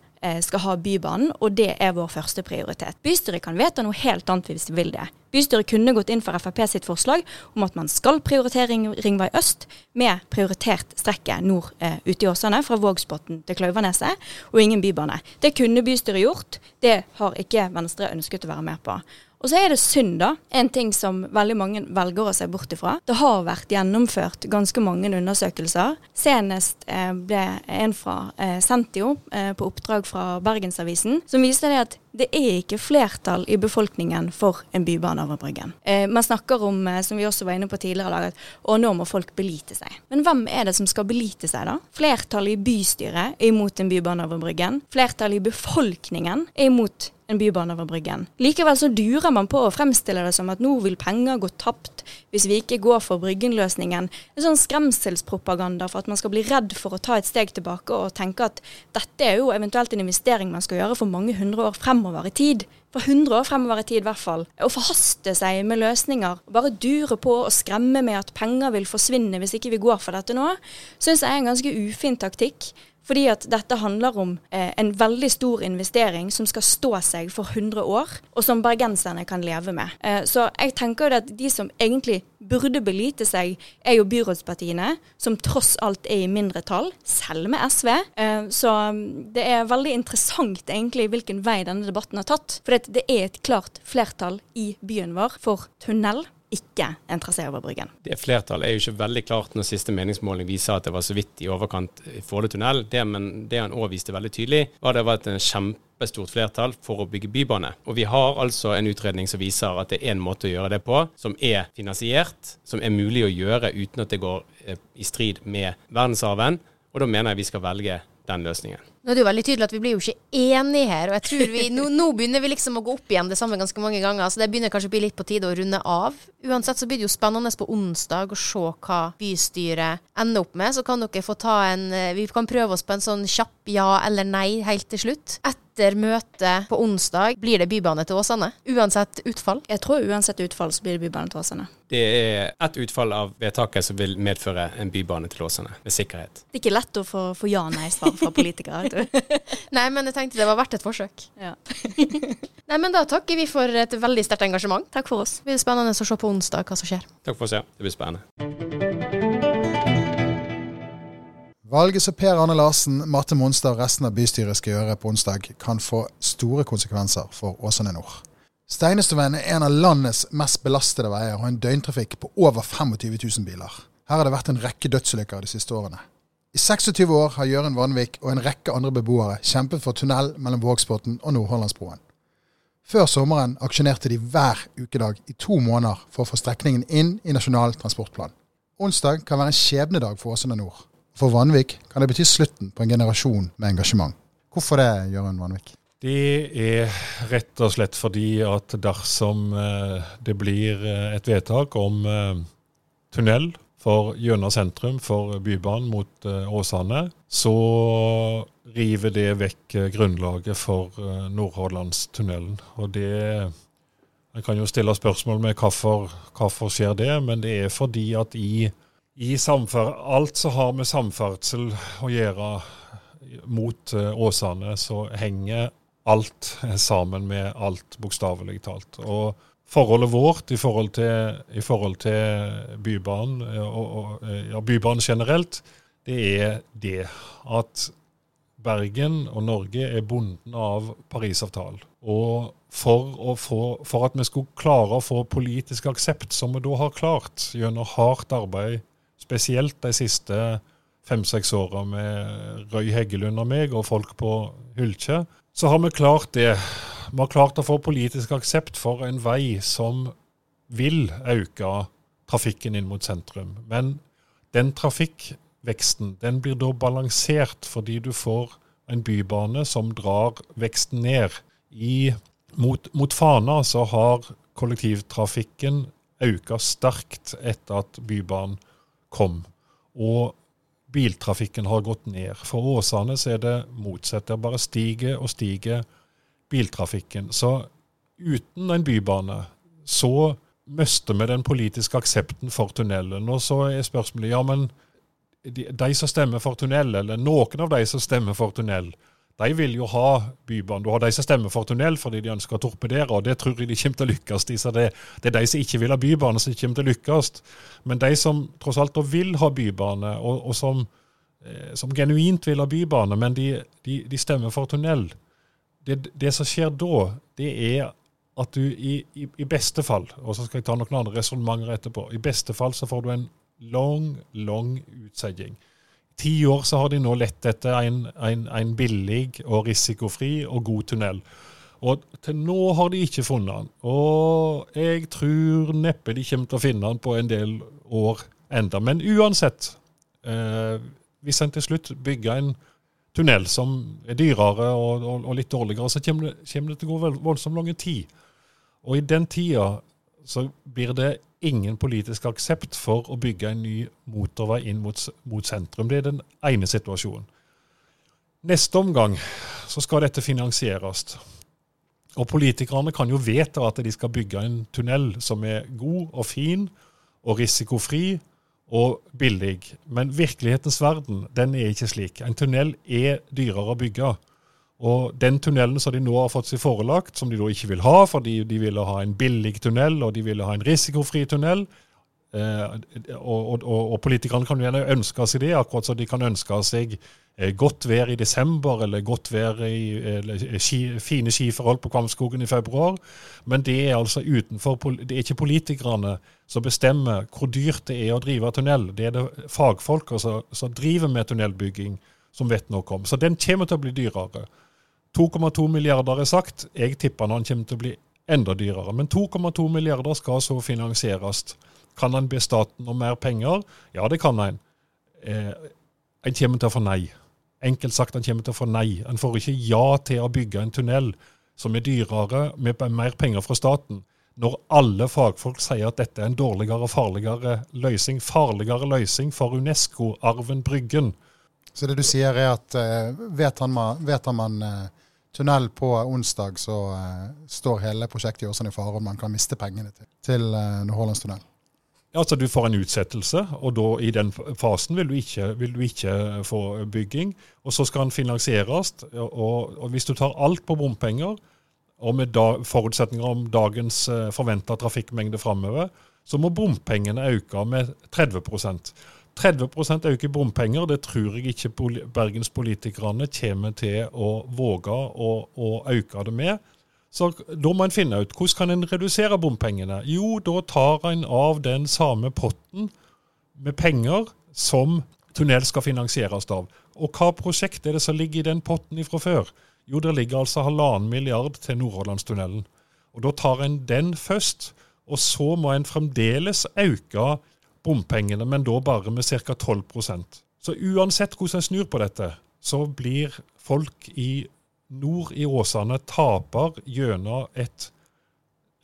skal ha Bybanen, og det er vår første prioritet. Bystyret kan vedta noe helt annet hvis de vil det. Bystyret kunne gått inn for Frp sitt forslag om at man skal prioritere Ringvei øst, med prioritert strekket nord eh, ute i Åsane, fra Vågsbotn til Klauvaneset, og ingen bybane. Det kunne bystyret gjort, det har ikke Venstre ønsket å være med på. Og så er det synd, da. En ting som veldig mange velger å se bort ifra. Det har vært gjennomført ganske mange undersøkelser. Senest eh, ble en fra eh, Sentio eh, på oppdrag fra Bergensavisen som viste det at det er ikke flertall i befolkningen for en bybane over Bryggen. Eh, man snakker om, som vi også var inne på tidligere i dag, at å, nå må folk belite seg. Men hvem er det som skal belite seg, da? Flertallet i bystyret er imot en bybane over Bryggen. Flertallet i befolkningen er imot en bybane over Bryggen. Likevel så durer man på å fremstille det som at nå vil penger gå tapt hvis vi ikke går for Bryggen-løsningen. En sånn skremselspropaganda for at man skal bli redd for å ta et steg tilbake og tenke at dette er jo eventuelt en investering man skal gjøre for mange hundre år fremover i tid. For 100 år fremover i tid i hvert fall. Å forhaste seg med løsninger, bare dure på og skremme med at penger vil forsvinne hvis ikke vi går for dette nå, syns jeg er en ganske ufin taktikk. Fordi at dette handler om eh, en veldig stor investering som skal stå seg for 100 år, og som bergenserne kan leve med. Eh, så jeg tenker at de som egentlig burde belite seg, er jo byrådspartiene, som tross alt er i mindretall, selv med SV. Eh, så mm, det er veldig interessant egentlig hvilken vei denne debatten har tatt. For det er et klart flertall i byen vår for tunnel ikke en trasé over Bryggen. Det flertallet er jo ikke veldig klart når siste meningsmåling viser at det var så vidt i overkant i Follo tunnel. Det, men det han òg viste veldig tydelig, var at det var et kjempestort flertall for å bygge bybane. Og vi har altså en utredning som viser at det er en måte å gjøre det på, som er finansiert, som er mulig å gjøre uten at det går eh, i strid med verdensarven. Og da mener jeg vi skal velge den løsningen. Nå er det jo veldig tydelig at vi blir jo ikke enige her, og jeg tror vi, nå, nå begynner vi liksom å gå opp igjen det samme ganske mange ganger, så det begynner kanskje å bli litt på tide å runde av. Uansett så blir det jo spennende på onsdag å se hva bystyret ender opp med. Så kan dere få ta en eh, Vi kan prøve oss på en sånn kjapp ja eller nei helt til slutt. Etter møtet på onsdag blir det bybane til Åsane, uansett utfall. Jeg tror uansett utfall så blir det bybane til Åsane. Det er ett utfall av vedtaket som vil medføre en bybane til Åsane, med sikkerhet. Det er ikke lett å få, få ja-nei-svar fra politikere. du. Nei, men jeg tenkte det var verdt et forsøk. Ja. Nei, men da takker vi for et veldig sterkt engasjement. Takk for oss. Det blir spennende å se på onsdag hva som skjer. Takk for oss, ja. Det blir spennende. Valget som Per Arne Larsen, Marte Monstad og resten av bystyret skal gjøre på onsdag, kan få store konsekvenser for Åsane Nord. Steinestoven er en av landets mest belastede veier og en døgntrafikk på over 25 000 biler. Her har det vært en rekke dødsulykker de siste årene. I 26 år har Jøren Vanvik og en rekke andre beboere kjempet for tunnel mellom Vågsbotn og Nordhordlandsbroen. Før sommeren aksjonerte de hver ukedag i to måneder for å få strekningen inn i Nasjonal transportplan. Onsdag kan være en skjebnedag for Åsane Nord. For Vanvik kan det bety slutten på en generasjon med engasjement. Hvorfor det, Jørund Vanvik? Det er rett og slett fordi at dersom eh, det blir eh, et vedtak om eh, tunnel for gjennom sentrum for Bybanen mot Åsane, så river det vekk grunnlaget for Nordhordlandstunnelen. Og det En kan jo stille spørsmål med hvorfor, hvorfor skjer det, men det er fordi at i, i alt som har med samferdsel å gjøre mot Åsane, så henger alt sammen med alt, bokstavelig talt. Og forholdet vårt i forhold til, i forhold til Bybanen, og, og ja, Bybanen generelt, det er det at Bergen og Norge er bonden av Parisavtalen. Og for, få, for, at vi skulle klare å få politisk aksept, som vi da har klart gjennom hardt arbeid, spesielt de siste fem-seks åra med Røy Heggelund og meg og folk på Hylkje, så har vi klart det. Vi har klart å få politisk aksept for en vei som vil øke trafikken inn mot sentrum. Men den trafikkveksten den blir da balansert fordi du får en bybane som drar veksten ned. I, mot, mot Fana så har kollektivtrafikken økt sterkt etter at Bybanen kom. Og biltrafikken har gått ned. For Åsane så er det motsatt. Det bare stiger og stiger biltrafikken. Så uten en bybane så mister vi den politiske aksepten for tunnelen. Og så er spørsmålet ja, men de, de, som stemmer for tunnel, eller noen av de som stemmer for tunnel, de vil jo ha bybane. Du har de som stemmer for tunnel fordi de ønsker å torpedere, og det tror jeg de kommer til å lykkes i. det, det, er de som ikke vil ha bybane, som kommer til å lykkes. Men de som tross alt vil ha bybane, og, og som, eh, som, genuint vil ha bybane, men de, de, de stemmer for tunnel, det, det, som skjer da, det er at du i, i, i beste fall, og så skal jeg ta noen andre resonnementer etterpå, i beste fall så får du en lang, lang utsetting ti år så har de nå lett etter en, en, en, billig og risikofri og god tunnel. Og til nå har de ikke funnet den. Og jeg tror neppe de kommer til å finne den på en del år enda. Men uansett, eh, hvis en til slutt bygger en tunnel som er dyrere og, og, og litt dårligere, så kommer det, kommer det til å gå voldsomt lang tid. Og i den tida så blir det ingen politisk aksept for å bygge en ny motorvei inn mot, mot sentrum. Det er den ene situasjonen. Neste omgang så skal dette finansieres. Og politikerne kan jo vedta at de skal bygge en tunnel som er god og fin og risikofri og billig. Men virkelighetens verden den er ikke slik. En tunnel er dyrere å bygge. Og den tunnelen som de nå har fått seg forelagt, som de da ikke vil ha, fordi de ville ha en billig tunnel og de ville ha en risikofri tunnel, eh, og, og, og, politikerne kan jo gjerne ønske seg det, akkurat som de kan ønske seg eh, godt vær i desember eller godt vær i eller, ski, fine skiforhold på Kvamskogen i februar. Men det er altså utenfor, det er ikke politikerne som bestemmer hvor dyrt det er å drive tunnel. Det er det fagfolk som driver med tunnelbygging som vet noe om. Så den kommer til å bli dyrere. 2,2 milliarder er sagt. Jeg tipper han kommer til å bli enda dyrere. Men 2,2 milliarder skal så finansieres. Kan han be staten om mer penger? Ja, det kan han. Eh, en kommer til å få nei. Enkelt sagt, han kommer til å få nei. Han får ikke ja til å bygge en tunnel som er dyrere, med mer penger fra staten, når alle fagfolk sier at dette er en dårligere og farligere løsning. Farligere løsning for Unesco-arven Bryggen. Så det du sier er at uh, han, vet han man uh, tunnel på onsdag, så uh, står hele prosjektet i Åsane i fare, og man kan miste pengene til, til uh, Nordhordlandstunnel. Ja, altså Du får en utsettelse, og da i den fasen vil du ikke, vil du ikke få bygging. Og så skal den finansieres. Og, og, hvis du tar alt på bompenger, og med da, forutsetninger om dagens forventa trafikkmengde framover, så må bompengene øke med 30 30% øke i bompenger, det tror jeg ikke bergenspolitikerne kommer til å våge å, å øke det med. Så da må en finne ut hvordan kan en redusere bompengene. Jo, da tar en av den samme potten med penger som tunnel skal finansieres av. Og hva prosjekt er det som ligger i den potten fra før? Jo, det ligger altså halvannen milliard til Nordhordlandstunnelen. Og Da tar en den først, og så må en fremdeles øke bompengene, men da bare med ca. 12% Så uansett hvordan en snur på dette, så blir folk i nord i Åsane taper gjennom et,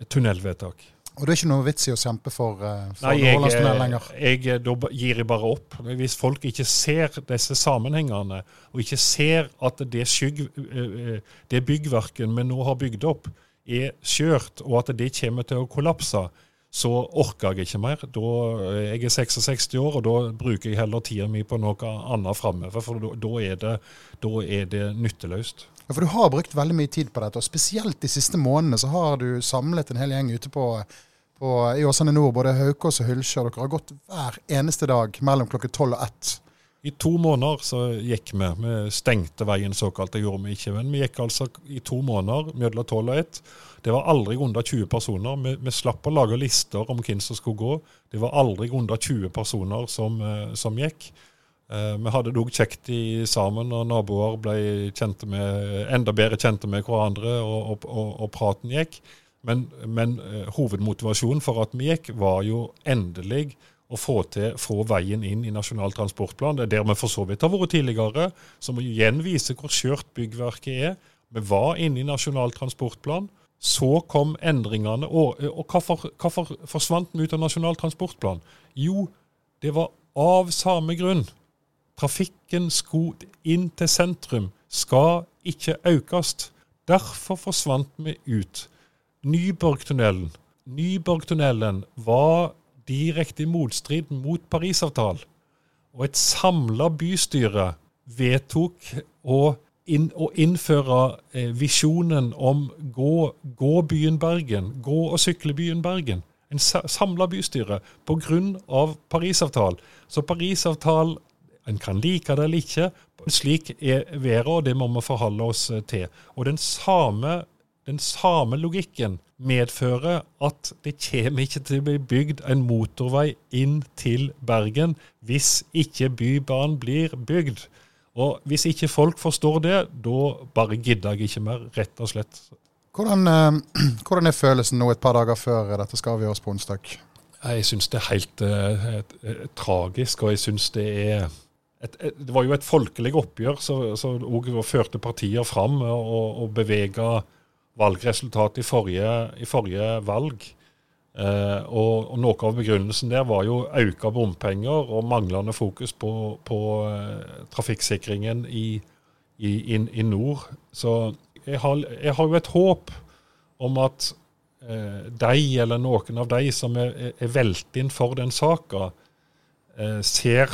et tunnelvedtak. Og det er ikke noe vits i å kjempe for, uh, for Nei, jeg, lenger? jeg, da gir jeg bare opp. Hvis folk ikke ser disse sammenhengene, og ikke ser at det, skygg, eh, det byggverket vi nå har bygd opp, er skjørt, og at det kommer til å kollapse, så orker jeg ikke mer. Da, jeg er 66 år, og da bruker jeg heller tida mi på noe annet framover. For da, da, er det, da er det nytteløst. Ja, for Du har brukt veldig mye tid på dette, og spesielt de siste månedene så har du samlet en hel gjeng ute på, i Åsane Nord, både Haukås og Hylkje. Dere har gått hver eneste dag mellom klokken tolv og ett. I to måneder så gikk vi. Vi stengte veien såkalt, det gjorde vi ikke. Men vi gikk altså i to måneder mellom tolv og ett. Det var aldri under 20 personer. Vi, vi, slapp å lage lister om hvem som skulle gå. Det var aldri under 20 personer som, eh, som gikk. Eh, vi hadde det òg kjekt i, sammen, og naboer ble med, enda bedre kjente med hverandre, og, og, og, og praten gikk. Men, men uh, hovedmotivasjonen for at vi gikk, var jo endelig å få til få veien inn i Nasjonal transportplan. Det er der vi for så vidt har vært tidligere, som igjen viser hvor skjørt byggverket er. Vi var inne i Nasjonal transportplan. Så kom endringene. Og, og hvorfor, hvorfor forsvant vi ut av Nasjonal transportplan? Jo, det var av samme grunn. Trafikken skulle inn til sentrum skal ikke økes. Derfor forsvant vi ut. Nyborgtunnelen. Nyborgtunnelen var direkte i motstrid mot Parisavtalen. Og et samla bystyre vedtok å, inn, å innføre eh, visjonen om gå, gå, byen Bergen, gå og sykle byen Bergen. En samla bystyre pga. Parisavtalen. Så Parisavtalen en kan like det eller ikke. Slik er været, og det må vi forholde oss til. Og den samme, den samme logikken medfører at det kommer ikke til å bli bygd en motorvei inn til Bergen hvis ikke Bybanen blir bygd. Og hvis ikke folk forstår det, da bare gidder jeg ikke mer, rett og slett. Hvordan, eh, hvordan er følelsen nå et par dager før dette skal avgjøres på onsdag? Jeg syns det er helt eh, et, et, et, tragisk, og jeg syns det er et, Det var jo et folkelig oppgjør som òg førte partier fram og, og bevega valgresultatet i forrige, i forrige valg. Eh, og, og, Noe av begrunnelsen der var jo økte bompenger og manglende fokus på, på eh, trafikksikringen i, i, i, i, nord. Så jeg har, jeg har, jo et håp om at eh, de, eller noen av de som er, er velt inn for den saka, eh, ser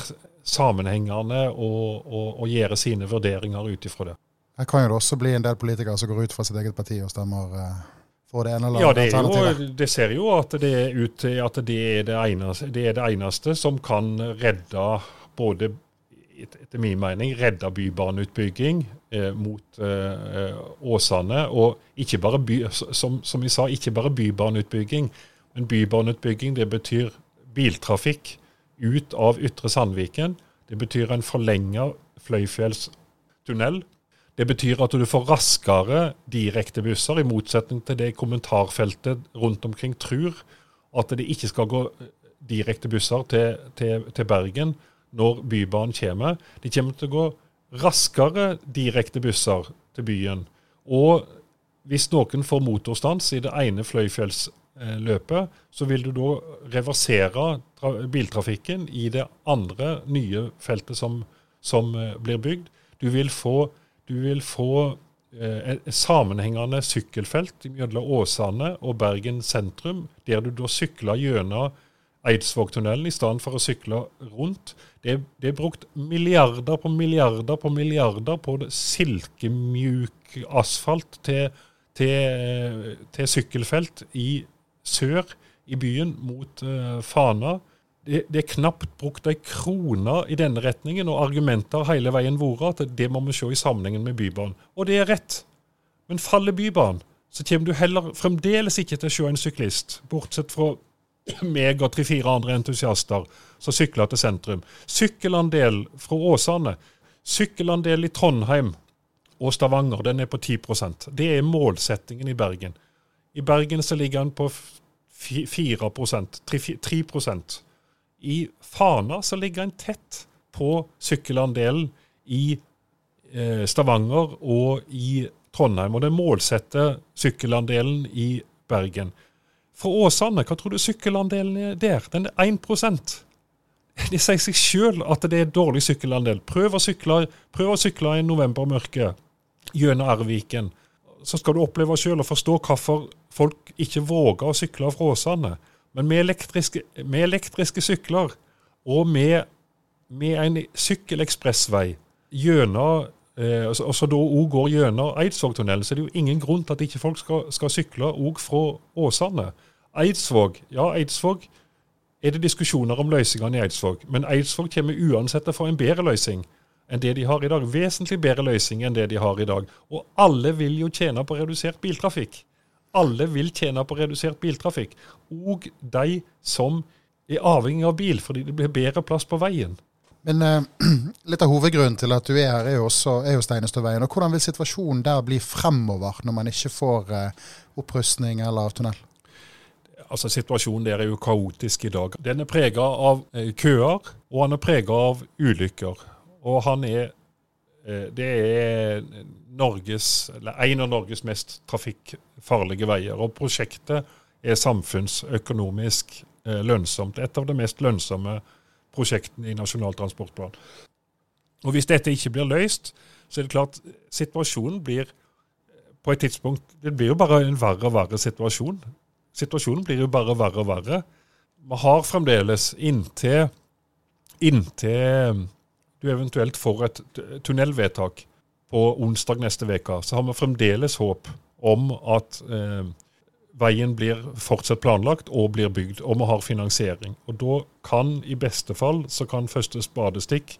sammenhengene og, og, og gjør sine vurderinger ut ifra det. Her kan jo det også bli en del politikere som går ut fra sitt eget parti og stemmer uh, for det ene eller ja, det alternativet. Jo, det ser jo at det er ut at det er det, eneste, det er det eneste som kan redde både etter min mening redde bybaneutbygging eh, mot eh, Åsane. Og ikke bare by, som, som vi sa, ikke bare bybaneutbygging, men bybaneutbygging det betyr biltrafikk ut av Ytre Sandviken. Det betyr en forlenga Fløyfjellstunnel det betyr at du får raskere direkte busser, i motsetning til det kommentarfeltet rundt omkring tror. At det ikke skal gå direktebusser til, til, til, Bergen når Bybanen kommer. Det kommer til å gå raskere direkte busser til byen. Og hvis noen får motorstans i det ene Fløyfjellsløpet, så vil du da reversere biltrafikken i det andre nye feltet som, som eh, blir bygd. Du vil få du vil få eh, sammenhengende sykkelfelt mellom Åsane og Bergen sentrum, der du da sykler gjennom Eidsvågtunnelen i stedet for å sykle rundt. Det det er, brukt milliarder på milliarder på milliarder på silkemjuk asfalt til, til, til, sykkelfelt i sør i byen mot uh, Fana det, det, er knapt brukt ei krone i denne retningen, og argumenter har hele veien vært at det må vi se i sammenhengen med Bybanen. Og det er rett. Men faller Bybanen, så kommer du heller fremdeles ikke til å se en syklist, bortsett fra meg og tre-fire andre entusiaster som sykler til sentrum. Sykkelandel fra Åsane. Sykkelandel i Trondheim og Stavanger den er på 10% Det er målsettingen i Bergen. I Bergen så ligger den på 4% 3, 3 I Fana så ligger en tett på sykkelandelen i eh, Stavanger og i Trondheim. Og den målsetter sykkelandelen i Bergen. Fra Åsane, hva tror du sykkelandelen er der? Den er 1 Det sier seg sjøl at det er dårlig sykkelandel. Prøv å sykle, prøv å sykle i novembermørket gjennom Arviken. Så skal du oppleve sjøl og forstå hvorfor folk ikke våger å sykle fra Åsane. Men med elektriske, med elektriske sykler og med, med en sykkelekspressvei gjennom eh, og så da òg går gjennom Eidsvågtunnelen, så det jo ingen grunn til at ikke folk skal, skal sykle òg fra Åsane. Eidsvåg, ja, Eidsvåg er det diskusjoner om løsningene i Eidsvåg, men Eidsvåg kommer uansett til å få en bedre løsning enn det de har i dag. Vesentlig bedre løsning enn det de har i dag. Og alle vil jo tjene på redusert biltrafikk. Alle vil tjene på redusert biltrafikk. Og de som er avhengig av bil, fordi det blir bedre plass på veien. Men uh, litt av hovedgrunnen til at du er her, er jo også er jo Steinestøveien. Og hvordan vil situasjonen der bli fremover, når man ikke får uh, opprustning eller tunnel? altså Situasjonen der er jo kaotisk i dag. Den er prega av uh, køer, og han er prega av ulykker. Og han er Det er Norges, en av Norges mest trafikkfarlige veier. Og prosjektet er samfunnsøkonomisk lønnsomt. Et av de mest lønnsomme prosjektene i Nasjonal transportplan. Og Hvis dette ikke blir løst, så er det klart situasjonen blir på et tidspunkt Det blir jo bare en verre og verre situasjon. Situasjonen blir jo bare verre og verre. Vi har fremdeles inntil, inntil du eventuelt får et tunnelvedtak på onsdag neste uke, så har vi fremdeles håp om at eh, veien blir fortsatt planlagt og blir bygd, og vi har finansiering. Og da kan i beste fall så kan første spadestikk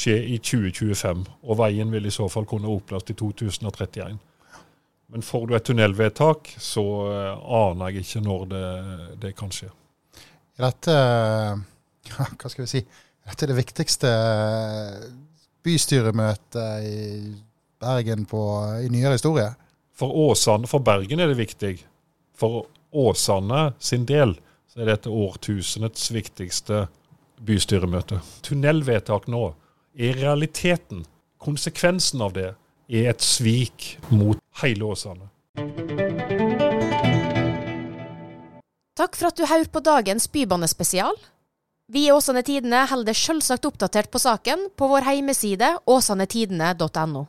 skje i 2025, og veien vil i så fall kunne åpnes i 2031. Men får du et tunnelvedtak, så uh, aner jeg ikke når det, det kan skje. Dette, hva skal vi si, dette er det viktigste bystyremøtet i Bergen på, i nyere historie? For Åsane, for Bergen er det viktig. For Åsane sin del så er dette årtusenets viktigste bystyremøte. Tunnelvedtak nå er realiteten, konsekvensen av det, er et svik mot hele Åsane. Takk for at du hører på dagens Bybanespesial. Vi i Åsane Tidene holder selvsagt oppdatert på saken på vår hjemmeside åsanetidene.no.